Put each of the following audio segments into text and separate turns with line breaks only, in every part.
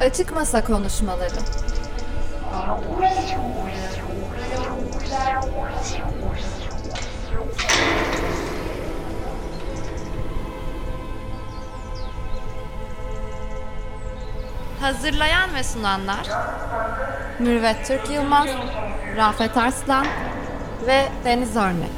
Açık Masa Konuşmaları. Hazırlayan ve sunanlar Mürvet Türk Yılmaz, Rafet Arslan ve Deniz Örnek.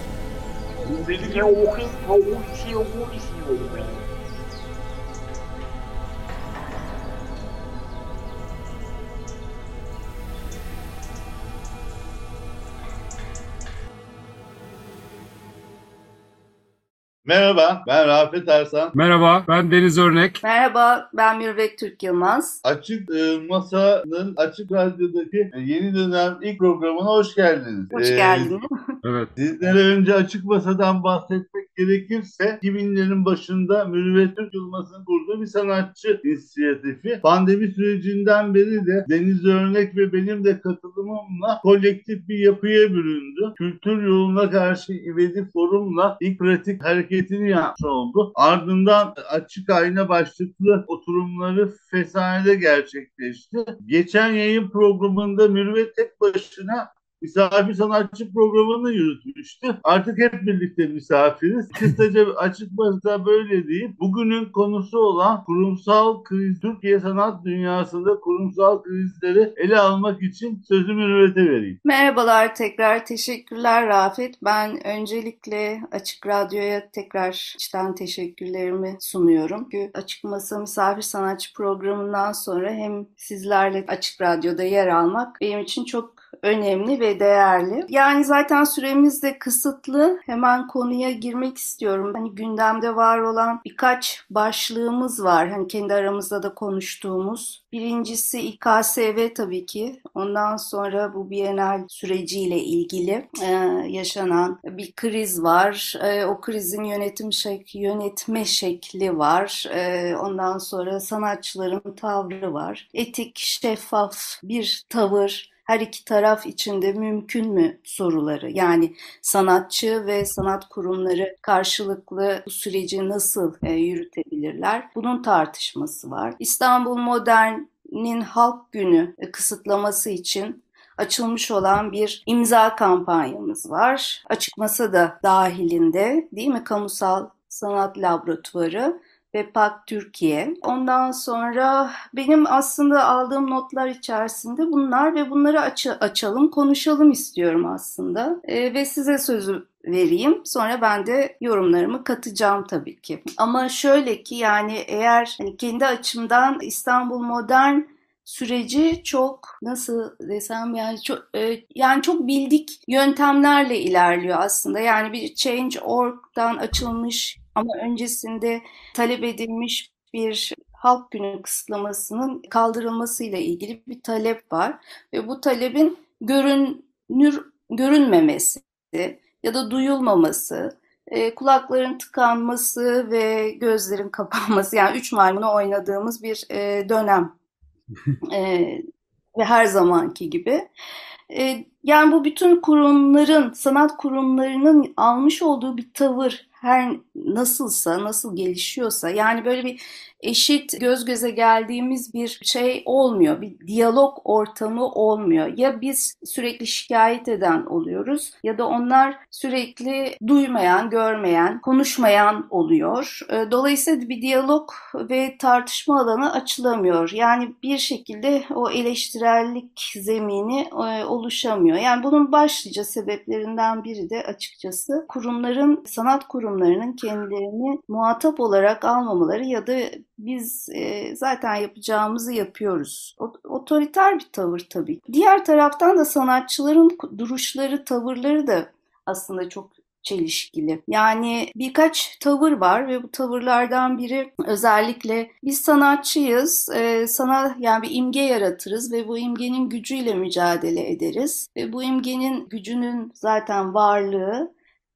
Merhaba, ben Rafet Ersan.
Merhaba, ben Deniz Örnek.
Merhaba, ben Mürvet Türk Yılmaz.
Açık e, Masa'nın Açık Radyo'daki e, yeni dönem ilk programına hoş geldiniz.
Hoş
E,
geldiniz.
Evet,
Sizlere önce Açık Masa'dan bahsetmek gerekirse 2000'lerin başında Mürüvvet Türk Yılmaz'ın kurduğu bir sanatçı inisiyatifi. Pandemi sürecinden beri de Deniz Örnek ve benim de katılımımla kolektif bir yapıya büründü. Kültür yoluna karşı ivedi forumla ilk pratik hareketini yapmış oldu. Ardından açık ayna başlıklı oturumları Fesane'de gerçekleşti. Geçen yayın programında Mürüvvet tek başına misafir sanatçı programını yürütmüştü. Artık hep birlikte misafiriz. Kısaca açık basıda böyle değil. Bugünün konusu olan kurumsal kriz, Türkiye sanat dünyasında kurumsal krizleri ele almak için sözü Mürüvvet'e vereyim.
Merhabalar tekrar teşekkürler Rafet. Ben öncelikle Açık Radyo'ya tekrar içten teşekkürlerimi sunuyorum. Çünkü Açık Masa Misafir Sanatçı programından sonra hem sizlerle Açık Radyo'da yer almak benim için çok önemli ve değerli. Yani zaten süremiz de kısıtlı. Hemen konuya girmek istiyorum. Hani gündemde var olan birkaç başlığımız var. Hani kendi aramızda da konuştuğumuz. Birincisi İKSV tabii ki. Ondan sonra bu Bienal süreciyle ilgili e, yaşanan bir kriz var. E, o krizin yönetim şek yönetme şekli var. E, ondan sonra sanatçıların tavrı var. Etik, şeffaf bir tavır her iki taraf içinde mümkün mü soruları yani sanatçı ve sanat kurumları karşılıklı bu süreci nasıl e, yürütebilirler? Bunun tartışması var. İstanbul Modern'in Halk Günü e, kısıtlaması için açılmış olan bir imza kampanyamız var. Açık Masa da dahilinde değil mi? Kamusal Sanat Laboratuvarı ve PAK Türkiye. Ondan sonra benim aslında aldığım notlar içerisinde bunlar ve bunları aç açalım, konuşalım istiyorum aslında. E, ve size sözü vereyim. Sonra ben de yorumlarımı katacağım tabii ki. Ama şöyle ki yani eğer hani kendi açımdan İstanbul Modern süreci çok nasıl desem yani çok e, yani çok bildik yöntemlerle ilerliyor aslında. Yani bir Change.org'dan açılmış ama öncesinde talep edilmiş bir halk günü kısıtlamasının kaldırılmasıyla ilgili bir talep var ve bu talebin görünür görünmemesi ya da duyulmaması, e, kulakların tıkanması ve gözlerin kapanması yani üç maymunu oynadığımız bir e, dönem e, ve her zamanki gibi. E, yani bu bütün kurumların, sanat kurumlarının almış olduğu bir tavır her nasılsa, nasıl gelişiyorsa yani böyle bir eşit göz göze geldiğimiz bir şey olmuyor. Bir diyalog ortamı olmuyor. Ya biz sürekli şikayet eden oluyoruz ya da onlar sürekli duymayan, görmeyen, konuşmayan oluyor. Dolayısıyla bir diyalog ve tartışma alanı açılamıyor. Yani bir şekilde o eleştirellik zemini oluşamıyor. Yani bunun başlıca sebeplerinden biri de açıkçası kurumların, sanat kurumlarının kendilerini muhatap olarak almamaları ya da biz e, zaten yapacağımızı yapıyoruz. O, otoriter bir tavır tabii. Diğer taraftan da sanatçıların duruşları, tavırları da aslında çok çelişkili. Yani birkaç tavır var ve bu tavırlardan biri özellikle biz sanatçıyız, e, sana yani bir imge yaratırız ve bu imgenin gücüyle mücadele ederiz ve bu imgenin gücünün zaten varlığı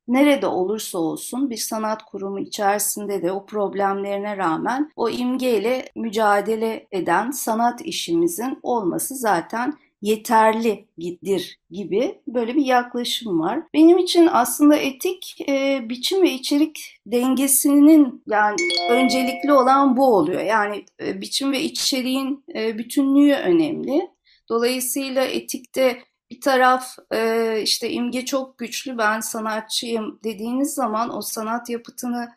nerede olursa olsun bir sanat kurumu içerisinde de o problemlerine rağmen o imgeyle mücadele eden sanat işimizin olması zaten yeterlidir gibi böyle bir yaklaşım var. Benim için aslında etik e, biçim ve içerik dengesinin yani öncelikli olan bu oluyor. Yani e, biçim ve içeriğin e, bütünlüğü önemli. Dolayısıyla etikte bir taraf e, işte imge çok güçlü ben sanatçıyım dediğiniz zaman o sanat yapıtını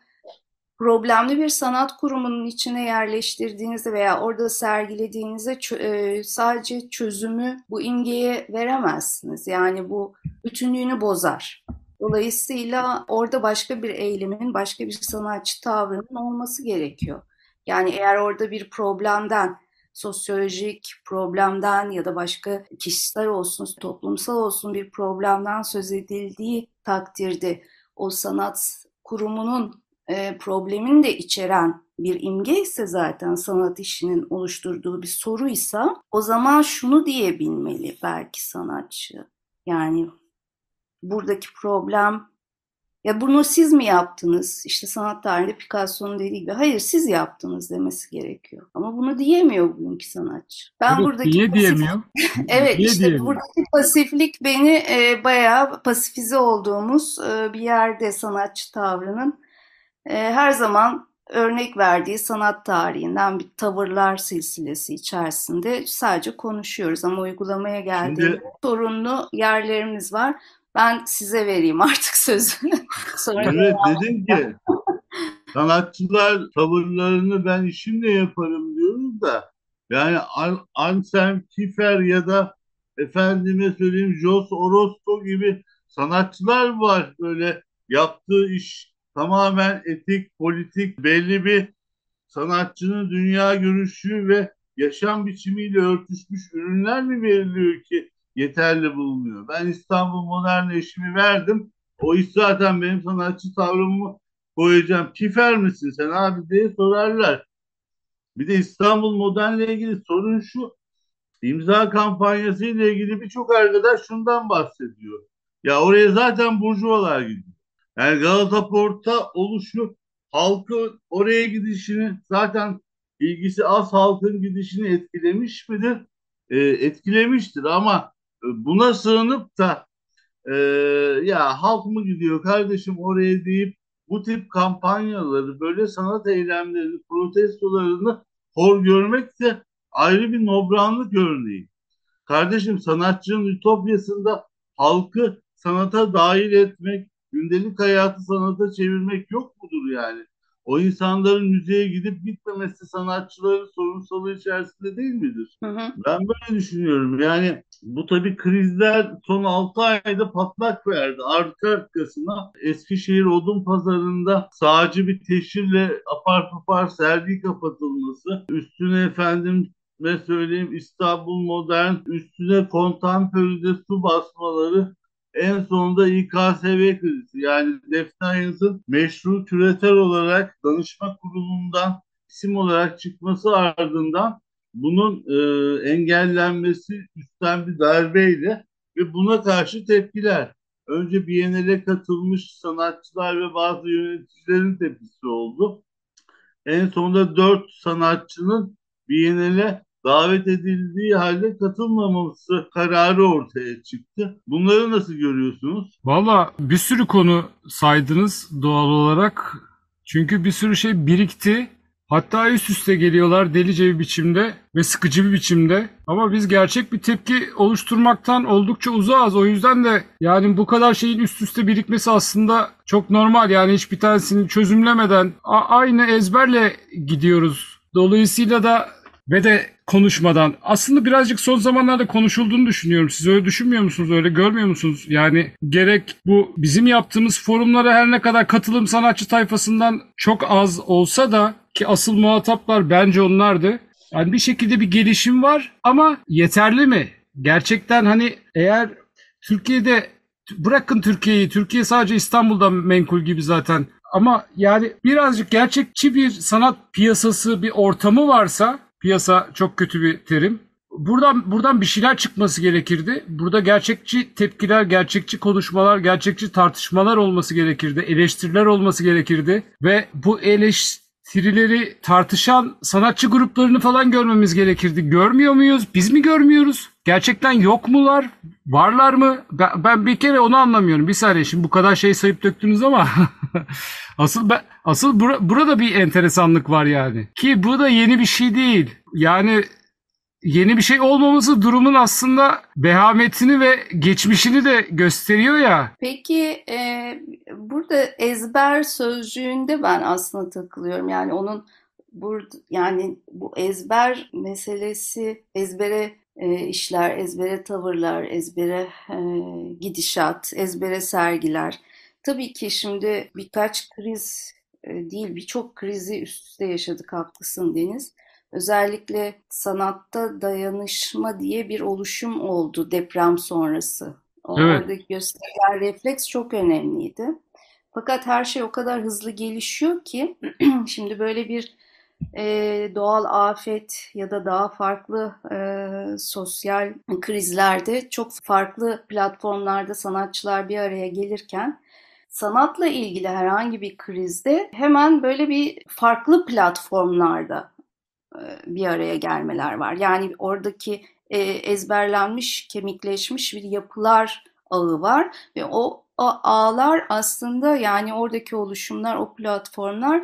problemli bir sanat kurumunun içine yerleştirdiğinizde veya orada sergilediğinizde e, sadece çözümü bu imgeye veremezsiniz. Yani bu bütünlüğünü bozar. Dolayısıyla orada başka bir eylemin, başka bir sanatçı tavrının olması gerekiyor. Yani eğer orada bir problemden, sosyolojik problemden ya da başka kişisel olsun, toplumsal olsun bir problemden söz edildiği takdirde o sanat kurumunun e, problemini de içeren bir imge ise zaten sanat işinin oluşturduğu bir soruysa o zaman şunu diyebilmeli belki sanatçı. Yani buradaki problem ya bunu siz mi yaptınız? İşte sanat tarihinde Picasso'nun dediği gibi hayır siz yaptınız demesi gerekiyor. Ama bunu diyemiyor bugünkü sanatçı. Ben
Evet,
buradaki
niye
pasif-
diyemiyor?
Evet
Niye
işte
diyemiyor?
buradaki pasiflik beni e, bayağı pasifize olduğumuz e, bir yerde sanatçı tavrının e, her zaman örnek verdiği sanat tarihinden bir tavırlar silsilesi içerisinde sadece konuşuyoruz ama uygulamaya geldiğinde
Şimdi-
sorunlu yerlerimiz var. Ben size vereyim artık sözü. Sonra
Evet dedim ki sanatçılar tavırlarını ben işimle yaparım diyoruz da yani An- Anselm Kiefer ya da efendime söyleyeyim Jos Orozco gibi sanatçılar var böyle yaptığı iş tamamen etik, politik, belli bir sanatçının dünya görüşü ve yaşam biçimiyle örtüşmüş ürünler mi veriliyor ki yeterli bulunuyor? Ben İstanbul Modern eşimi verdim. O iş zaten benim sanatçı tavrımı koyacağım. Kifer misin sen abi diye sorarlar. Bir de İstanbul Modern'le ilgili sorun şu. İmza kampanyası ile ilgili birçok arkadaş şundan bahsediyor. Ya oraya zaten burjuvalar gidiyor. Yani Galata Port'a oluşu halkı oraya gidişini zaten ilgisi az halkın gidişini etkilemiş midir? Ee, etkilemiştir ama e, buna sığınıp da e, ya halk mı gidiyor kardeşim oraya deyip bu tip kampanyaları böyle sanat eylemlerini protestolarını hor görmek de ayrı bir nobranlık örneği. Kardeşim sanatçının ütopyasında halkı sanata dahil etmek, gündelik hayatı sanata çevirmek yok mudur yani? O insanların müzeye gidip gitmemesi sanatçıların sorunsalı içerisinde değil midir?
Hı hı.
Ben böyle düşünüyorum. Yani bu tabii krizler son 6 ayda patlak verdi. Arka arkasına Eskişehir Odun Pazarı'nda sağcı bir teşhirle apar topar sergi kapatılması, üstüne efendim ve söyleyeyim İstanbul Modern, üstüne kontemporide su basmaları, en sonunda İKSV krizi. Yani Defne Ayaz'ın meşru küratör olarak danışma kurulundan isim olarak çıkması ardından bunun e, engellenmesi üstten bir darbeyle ve buna karşı tepkiler. Önce Biennale katılmış sanatçılar ve bazı yöneticilerin tepkisi oldu. En sonunda dört sanatçının Biennale davet edildiği halde katılmaması kararı ortaya çıktı. Bunları nasıl görüyorsunuz?
Valla bir sürü konu saydınız doğal olarak. Çünkü bir sürü şey birikti. Hatta üst üste geliyorlar delice bir biçimde ve sıkıcı bir biçimde. Ama biz gerçek bir tepki oluşturmaktan oldukça uzağız. O yüzden de yani bu kadar şeyin üst üste birikmesi aslında çok normal. Yani hiçbir tanesini çözümlemeden aynı ezberle gidiyoruz. Dolayısıyla da ve de konuşmadan aslında birazcık son zamanlarda konuşulduğunu düşünüyorum. Siz öyle düşünmüyor musunuz? Öyle görmüyor musunuz? Yani gerek bu bizim yaptığımız forumlara her ne kadar katılım sanatçı tayfasından çok az olsa da ki asıl muhataplar bence onlardı. Yani bir şekilde bir gelişim var ama yeterli mi? Gerçekten hani eğer Türkiye'de bırakın Türkiye'yi, Türkiye sadece İstanbul'dan menkul gibi zaten. Ama yani birazcık gerçekçi bir sanat piyasası, bir ortamı varsa, piyasa çok kötü bir terim. Buradan buradan bir şeyler çıkması gerekirdi. Burada gerçekçi tepkiler, gerçekçi konuşmalar, gerçekçi tartışmalar olması gerekirdi. Eleştiriler olması gerekirdi ve bu eleştirileri tartışan sanatçı gruplarını falan görmemiz gerekirdi. Görmüyor muyuz? Biz mi görmüyoruz? gerçekten yok mular? Varlar mı? Ben, bir kere onu anlamıyorum. Bir saniye şimdi bu kadar şey sayıp döktünüz ama asıl ben, asıl bura- burada bir enteresanlık var yani. Ki bu da yeni bir şey değil. Yani yeni bir şey olmaması durumun aslında vehametini ve geçmişini de gösteriyor ya.
Peki e, burada ezber sözcüğünde ben aslında takılıyorum. Yani onun burada yani bu ezber meselesi ezbere işler, ezbere tavırlar, ezbere e, gidişat, ezbere sergiler. Tabii ki şimdi birkaç kriz e, değil birçok krizi üst üste yaşadık haklısın Deniz. Özellikle sanatta dayanışma diye bir oluşum oldu deprem sonrası. O
Evet.
Oradaki gösterilen refleks çok önemliydi. Fakat her şey o kadar hızlı gelişiyor ki şimdi böyle bir e, doğal afet ya da daha farklı e, sosyal krizlerde çok farklı platformlarda sanatçılar bir araya gelirken sanatla ilgili herhangi bir krizde hemen böyle bir farklı platformlarda e, bir araya gelmeler var. Yani oradaki e, ezberlenmiş, kemikleşmiş bir yapılar ağı var ve o, o ağlar aslında yani oradaki oluşumlar, o platformlar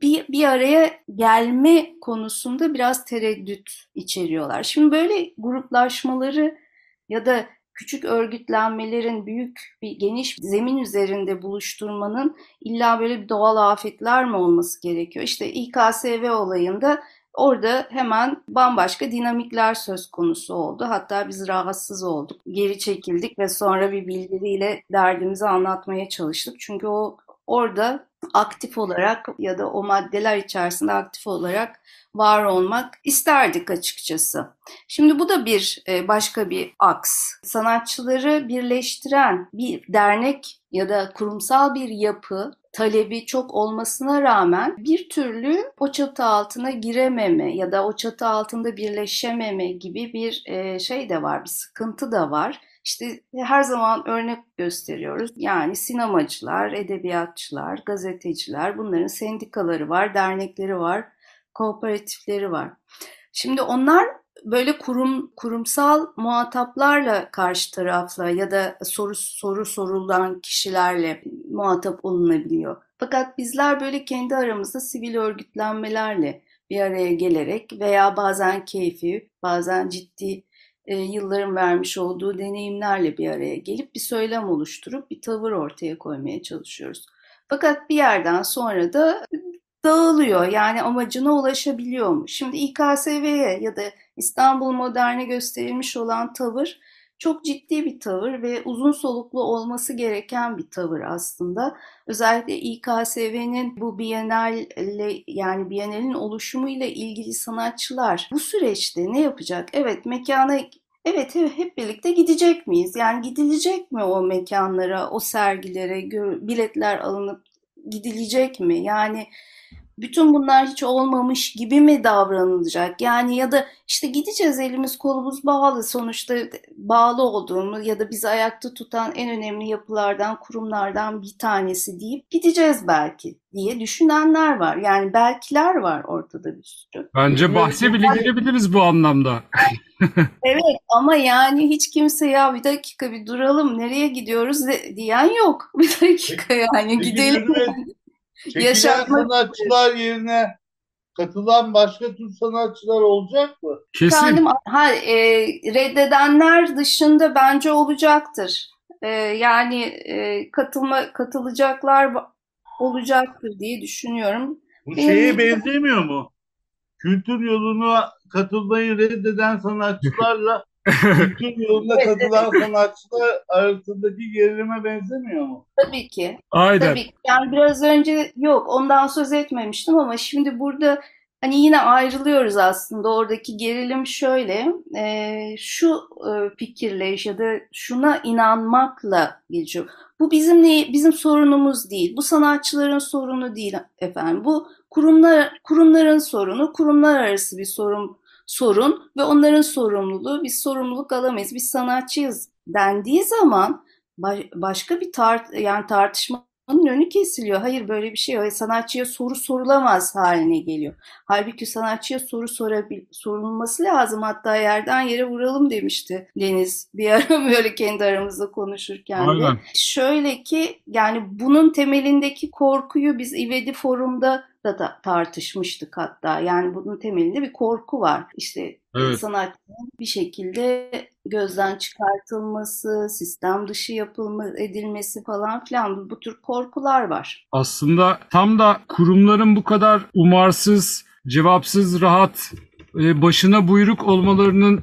bir, bir araya gelme konusunda biraz tereddüt içeriyorlar. Şimdi böyle gruplaşmaları ya da küçük örgütlenmelerin büyük bir geniş zemin üzerinde buluşturmanın illa böyle bir doğal afetler mi olması gerekiyor? İşte İKSV olayında Orada hemen bambaşka dinamikler söz konusu oldu. Hatta biz rahatsız olduk. Geri çekildik ve sonra bir bildiriyle derdimizi anlatmaya çalıştık. Çünkü o orada aktif olarak ya da o maddeler içerisinde aktif olarak var olmak isterdik açıkçası. Şimdi bu da bir e, başka bir aks. Sanatçıları birleştiren bir dernek ya da kurumsal bir yapı talebi çok olmasına rağmen bir türlü o çatı altına girememe ya da o çatı altında birleşememe gibi bir e, şey de var, bir sıkıntı da var. İşte her zaman örnek gösteriyoruz. Yani sinemacılar, edebiyatçılar, gazeteciler bunların sendikaları var, dernekleri var, kooperatifleri var. Şimdi onlar böyle kurum kurumsal muhataplarla karşı tarafla ya da soru soru sorulan kişilerle muhatap olunabiliyor. Fakat bizler böyle kendi aramızda sivil örgütlenmelerle bir araya gelerek veya bazen keyfi, bazen ciddi e, yılların vermiş olduğu deneyimlerle bir araya gelip bir söylem oluşturup bir tavır ortaya koymaya çalışıyoruz. Fakat bir yerden sonra da dağılıyor. Yani amacına ulaşabiliyor mu? Şimdi İKSV'ye ya da İstanbul Modern'e gösterilmiş olan tavır çok ciddi bir tavır ve uzun soluklu olması gereken bir tavır aslında. Özellikle İKSV'nin bu Biennale yani Biennale'nin oluşumu ile ilgili sanatçılar bu süreçte ne yapacak? Evet mekana Evet hep birlikte gidecek miyiz? Yani gidilecek mi o mekanlara, o sergilere, biletler alınıp gidilecek mi? Yani bütün bunlar hiç olmamış gibi mi davranılacak? Yani ya da işte gideceğiz elimiz kolumuz bağlı sonuçta bağlı olduğumuz ya da bizi ayakta tutan en önemli yapılardan, kurumlardan bir tanesi deyip gideceğiz belki diye düşünenler var. Yani belkiler var ortada bir sürü.
Bence bahse bile girebiliriz bu anlamda.
evet ama yani hiç kimse ya bir dakika bir duralım nereye gidiyoruz de, diyen yok. Bir dakika yani gidelim.
Çekilen Yaşatmak... sanatçılar yerine katılan başka tür sanatçılar olacak mı?
Kesin.
Kendim, ha, e, reddedenler dışında bence olacaktır. E, yani e, katılma katılacaklar olacaktır diye düşünüyorum.
Bu şeye benzemiyor mu? Kültür yoluna katılmayı reddeden sanatçılarla kültür yoluna katılan sanatçılar arasındaki gerilime benzemiyor mu?
Tabii ki.
Aynen.
Tabii ki. Yani biraz önce yok ondan söz etmemiştim ama şimdi burada hani yine ayrılıyoruz aslında. Oradaki gerilim şöyle. E, şu e, fikirle ya da şuna inanmakla geçiyor. Bu bizim ne, bizim sorunumuz değil. Bu sanatçıların sorunu değil efendim. Bu kurumlar kurumların sorunu, kurumlar arası bir sorun sorun ve onların sorumluluğu. Biz sorumluluk alamayız. Biz sanatçıyız dendiği zaman başka bir tart yani tartışma onun önü kesiliyor. Hayır böyle bir şey yok. Sanatçıya soru sorulamaz haline geliyor. Halbuki sanatçıya soru sorabil sorulması lazım. Hatta yerden yere vuralım demişti Deniz. Bir ara böyle kendi aramızda konuşurken de.
Aynen.
Şöyle ki yani bunun temelindeki korkuyu biz İvedi Forum'da da, da tartışmıştık hatta. Yani bunun temelinde bir korku var. İşte
Evet.
sanatçının bir şekilde gözden çıkartılması, sistem dışı yapılma edilmesi falan filan bu tür korkular var.
Aslında tam da kurumların bu kadar umarsız, cevapsız, rahat, e, başına buyruk olmalarının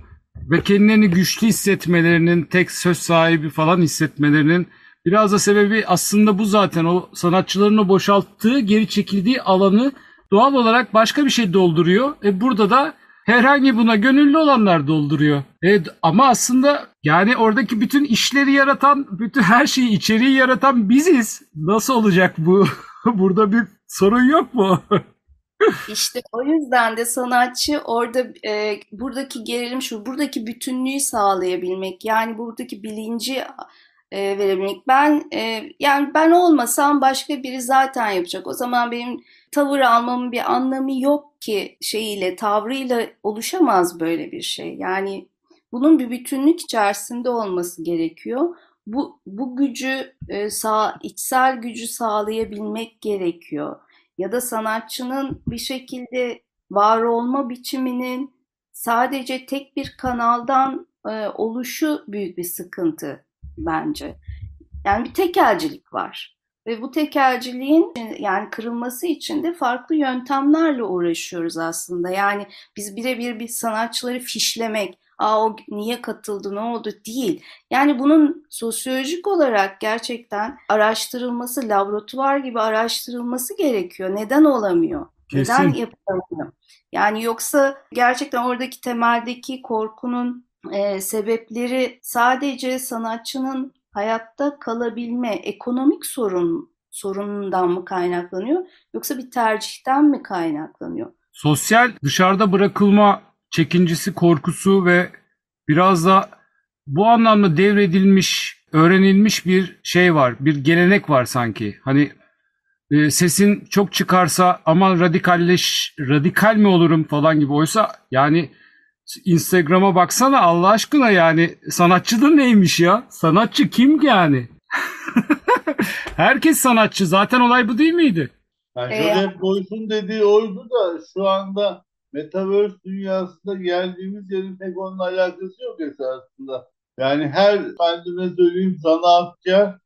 ve kendilerini güçlü hissetmelerinin, tek söz sahibi falan hissetmelerinin biraz da sebebi aslında bu zaten. O sanatçıların o boşalttığı, geri çekildiği alanı doğal olarak başka bir şey dolduruyor. E burada da herhangi buna gönüllü olanlar dolduruyor. E, ama aslında yani oradaki bütün işleri yaratan, bütün her şeyi, içeriği yaratan biziz. Nasıl olacak bu? Burada bir sorun yok mu?
İşte o yüzden de sanatçı orada e, buradaki gerilim şu, buradaki bütünlüğü sağlayabilmek, yani buradaki bilinci e, verebilmek. Ben e, yani ben olmasam başka biri zaten yapacak. O zaman benim tavır almamın bir anlamı yok ki şeyiyle, tavrıyla oluşamaz böyle bir şey. Yani bunun bir bütünlük içerisinde olması gerekiyor. Bu bu gücü e, sağ içsel gücü sağlayabilmek gerekiyor. Ya da sanatçının bir şekilde var olma biçiminin sadece tek bir kanaldan e, oluşu büyük bir sıkıntı bence. Yani bir tekelcilik var. Ve bu tekelciliğin yani kırılması için de farklı yöntemlerle uğraşıyoruz aslında. Yani biz birebir bir sanatçıları fişlemek, aa o niye katıldı, ne oldu değil. Yani bunun sosyolojik olarak gerçekten araştırılması, laboratuvar gibi araştırılması gerekiyor. Neden olamıyor?
Kesin.
Neden yapılamıyor? Yani yoksa gerçekten oradaki temeldeki korkunun e, sebepleri sadece sanatçının hayatta kalabilme, ekonomik sorun sorunundan mı kaynaklanıyor yoksa bir tercihten mi kaynaklanıyor?
Sosyal dışarıda bırakılma çekincesi, korkusu ve biraz da bu anlamda devredilmiş, öğrenilmiş bir şey var. Bir gelenek var sanki. Hani e, sesin çok çıkarsa aman radikalleş, radikal mi olurum falan gibi. Oysa yani Instagram'a baksana Allah aşkına yani sanatçı da neymiş ya? Sanatçı kim yani? Herkes sanatçı. Zaten olay bu değil miydi?
Yani
Ee,
Joseph Beuys'un dediği oydu da şu anda Metaverse dünyasında geldiğimiz yerin pek onunla alakası yok esasında. Yani her kendime söyleyeyim zanaatkar,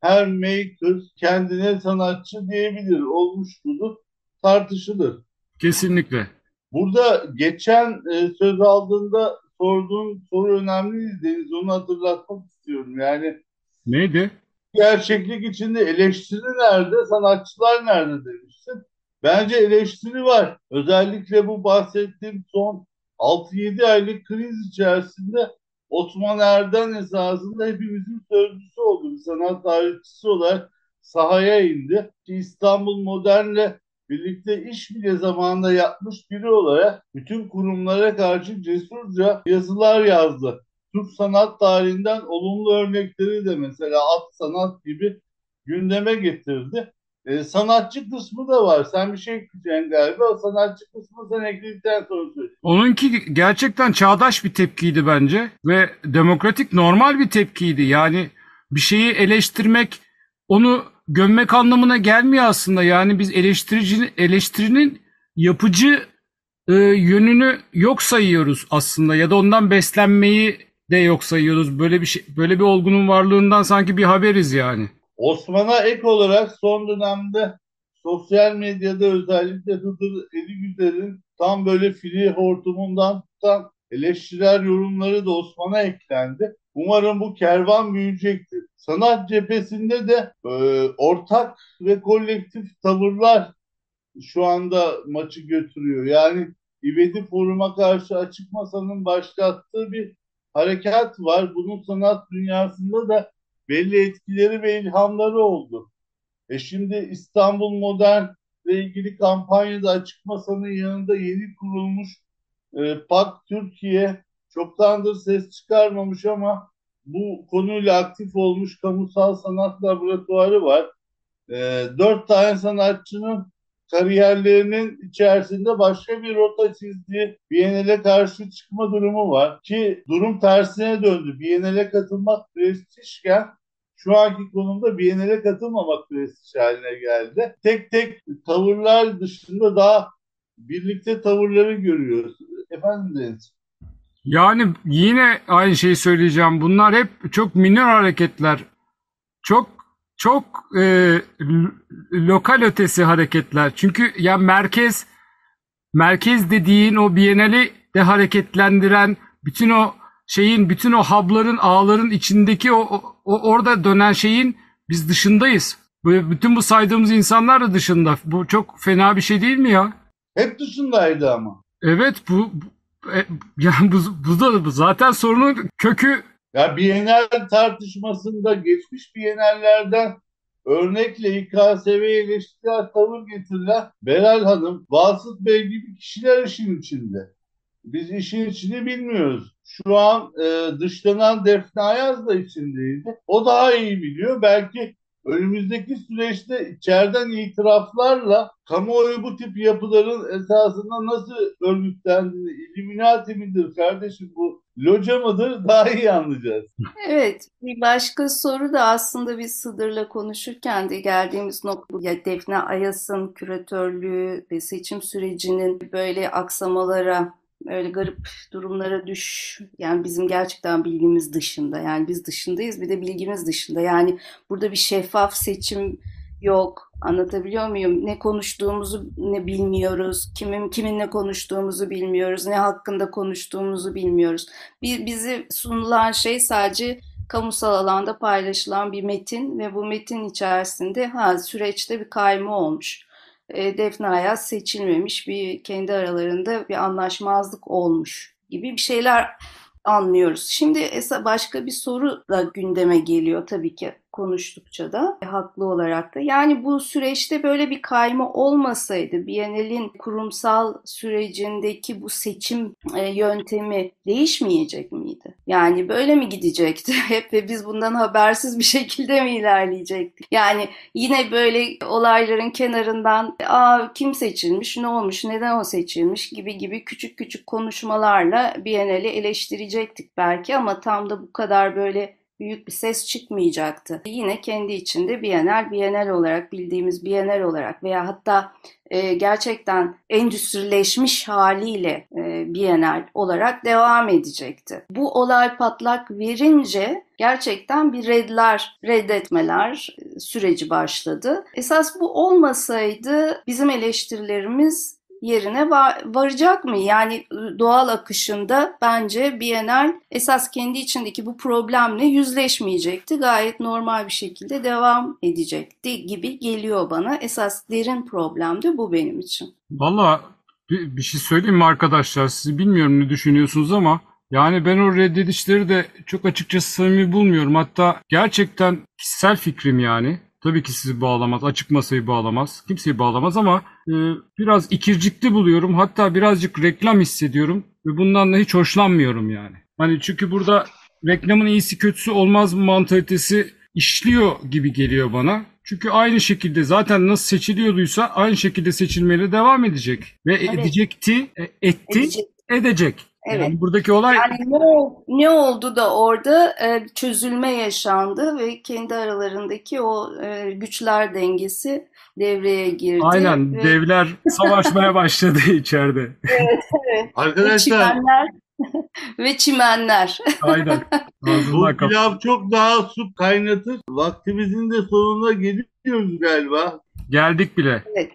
her maker kendine sanatçı diyebilir. Olmuş budur, tartışılır.
Kesinlikle.
Burada geçen e, söz aldığında sorduğun soru önemliydi Deniz. Onu hatırlatmak istiyorum. Yani
Neydi?
gerçeklik içinde eleştiri nerede, sanatçılar nerede demiştin. Bence eleştiri var. Özellikle bu bahsettiğim son 6-7 aylık kriz içerisinde Osman Erden esasında hepimizin sözcüsü oldu. Bir sanat tarihçisi olarak sahaya indi. İstanbul Modern'le birlikte iş bile zamanında yapmış biri olarak bütün kurumlara karşı cesurca yazılar yazdı. Türk sanat tarihinden olumlu örnekleri de mesela at sanat gibi gündeme getirdi. E, sanatçı kısmı da var. Sen bir şey ekleyeceksin galiba. Sanatçı kısmı sen ekledikten sonra söyle.
Onunki gerçekten çağdaş bir tepkiydi bence ve demokratik normal bir tepkiydi. Yani bir şeyi eleştirmek, onu gömmek anlamına gelmiyor aslında. Yani biz eleştiricinin eleştirinin yapıcı e, yönünü yok sayıyoruz aslında ya da ondan beslenmeyi de yok sayıyoruz. Böyle bir şey böyle bir olgunun varlığından sanki bir haberiz yani.
Osman'a ek olarak son dönemde sosyal medyada özellikle Hıdır Eligüzer'in tam böyle fili hortumundan tutan eleştirel yorumları da Osman'a eklendi. Umarım bu kervan büyüyecektir. Sanat cephesinde de e, ortak ve kolektif tavırlar şu anda maçı götürüyor. Yani İvedi Forum'a karşı Açık Masa'nın başlattığı bir harekat var. Bunun sanat dünyasında da belli etkileri ve ilhamları oldu. E şimdi İstanbul Modern ile ilgili kampanyada Açık Masa'nın yanında yeni kurulmuş e, PAK Türkiye çoktandır ses çıkarmamış ama bu konuyla aktif olmuş kamusal sanat laboratuvarı var. e, dört tane sanatçının kariyerlerinin içerisinde başka bir rota çizdiği Biennale karşı çıkma durumu var. Ki durum tersine döndü. Biennale katılmak prestijken şu anki konumda Biennale katılmamak prestij haline geldi. Tek tek tavırlar dışında daha birlikte tavırları görüyoruz. Efendim Deniz?
Yani yine aynı şeyi söyleyeceğim. Bunlar hep çok minor hareketler. Çok çok e, lokal ötesi hareketler. Çünkü ya merkez merkez dediğin o Biennale'i de hareketlendiren bütün o şeyin bütün o hub'ların ağların içindeki o, o, orada dönen şeyin biz dışındayız. Bütün bu saydığımız insanlar da dışında. Bu çok fena bir şey değil mi ya?
Hep dışındaydı ama.
Evet bu, bu e, yani bu, bu da bu zaten sorunun kökü
Ya Bienal tartışmasında geçmiş Bienallerden örnekle İKSV'ye eleştirel tavır getirilen Beral Hanım, Vasıf Bey gibi kişiler işin içinde. Biz işin içini bilmiyoruz. Şu an e, dışlanan Defne Ayaz da içindeydi. O daha iyi biliyor. Belki önümüzdeki süreçte içeriden itiraflarla kamuoyu bu tip yapıların esasında nasıl örgütlendiğini, Illuminati midir kardeşim bu loca mıdır daha iyi anlayacağız.
Evet, bir başka soru da aslında biz Sıdır'la konuşurken de geldiğimiz nokta ya Defne Ayas'ın küratörlüğü ve seçim sürecinin böyle aksamalara, öyle garip durumlara düş. Yani bizim gerçekten bilgimiz dışında. Yani biz dışındayız bir de bilgimiz dışında. Yani burada bir şeffaf seçim yok. Anlatabiliyor muyum? Ne konuştuğumuzu ne bilmiyoruz kimin kiminle konuştuğumuzu bilmiyoruz ne hakkında konuştuğumuzu bilmiyoruz. Bir, bize sunulan şey sadece kamusal alanda paylaşılan bir metin ve bu metin içerisinde ha süreçte bir kayma olmuş. E, seçilmemiş bir kendi aralarında bir anlaşmazlık olmuş gibi bir şeyler anlıyoruz. Şimdi esa başka bir soru da gündeme geliyor tabii ki konuştukça da haklı olarak da. Yani bu süreçte böyle bir kayma olmasaydı Biennale'in kurumsal sürecindeki bu seçim e, yöntemi değişmeyecek miydi? Yani böyle mi gidecekti? Hep ve biz bundan habersiz bir şekilde mi ilerleyecektik? Yani yine böyle olayların kenarından Aa, kim seçilmiş, ne olmuş, neden o seçilmiş gibi gibi küçük küçük konuşmalarla Biennale'i eleştirecektik belki ama tam da bu kadar böyle büyük bir ses çıkmayacaktı. Yine kendi içinde Bienal, Bienal olarak bildiğimiz Bienal olarak veya hatta e, gerçekten endüstrileşmiş haliyle e, Bienal olarak devam edecekti. Bu olay patlak verince gerçekten bir redler, reddetmeler e, süreci başladı. Esas bu olmasaydı bizim eleştirilerimiz yerine var, varacak mı? Yani doğal akışında bence Bienal esas kendi içindeki bu problemle yüzleşmeyecekti. Gayet normal bir şekilde devam edecekti gibi geliyor bana. Esas derin problem de bu benim için.
Valla bir, bir şey söyleyeyim mi arkadaşlar? Siz bilmiyorum ne düşünüyorsunuz ama yani ben o reddedişleri de çok açıkçası samimi bulmuyorum. Hatta gerçekten kişisel fikrim yani. Tabii ki sizi bağlamaz, açık masayı bağlamaz, kimseyi bağlamaz ama e, biraz ikircikli buluyorum. Hatta birazcık reklam hissediyorum ve bundan da hiç hoşlanmıyorum yani. Hani çünkü burada reklamın iyisi kötüsü olmaz mantalitesi işliyor gibi geliyor bana. Çünkü aynı şekilde zaten nasıl seçiliyorduysa aynı şekilde seçilmeye devam edecek. Ve
Evet.
edecekti, e, etti,
Edecek.
edecek.
Evet.
Yani buradaki olay
Yani ne, ne oldu da orada e, çözülme yaşandı ve kendi aralarındaki o e, güçler dengesi devreye girdi.
aynen
ve,
devler savaşmaya başladı içeride.
ve
Arkadaşlar
çimenler ve çimenler.
Aynen.
bu pilav çok daha su kaynatır. Vaktimizin de sonuna geliyoruz galiba.
Geldik bile.
Evet,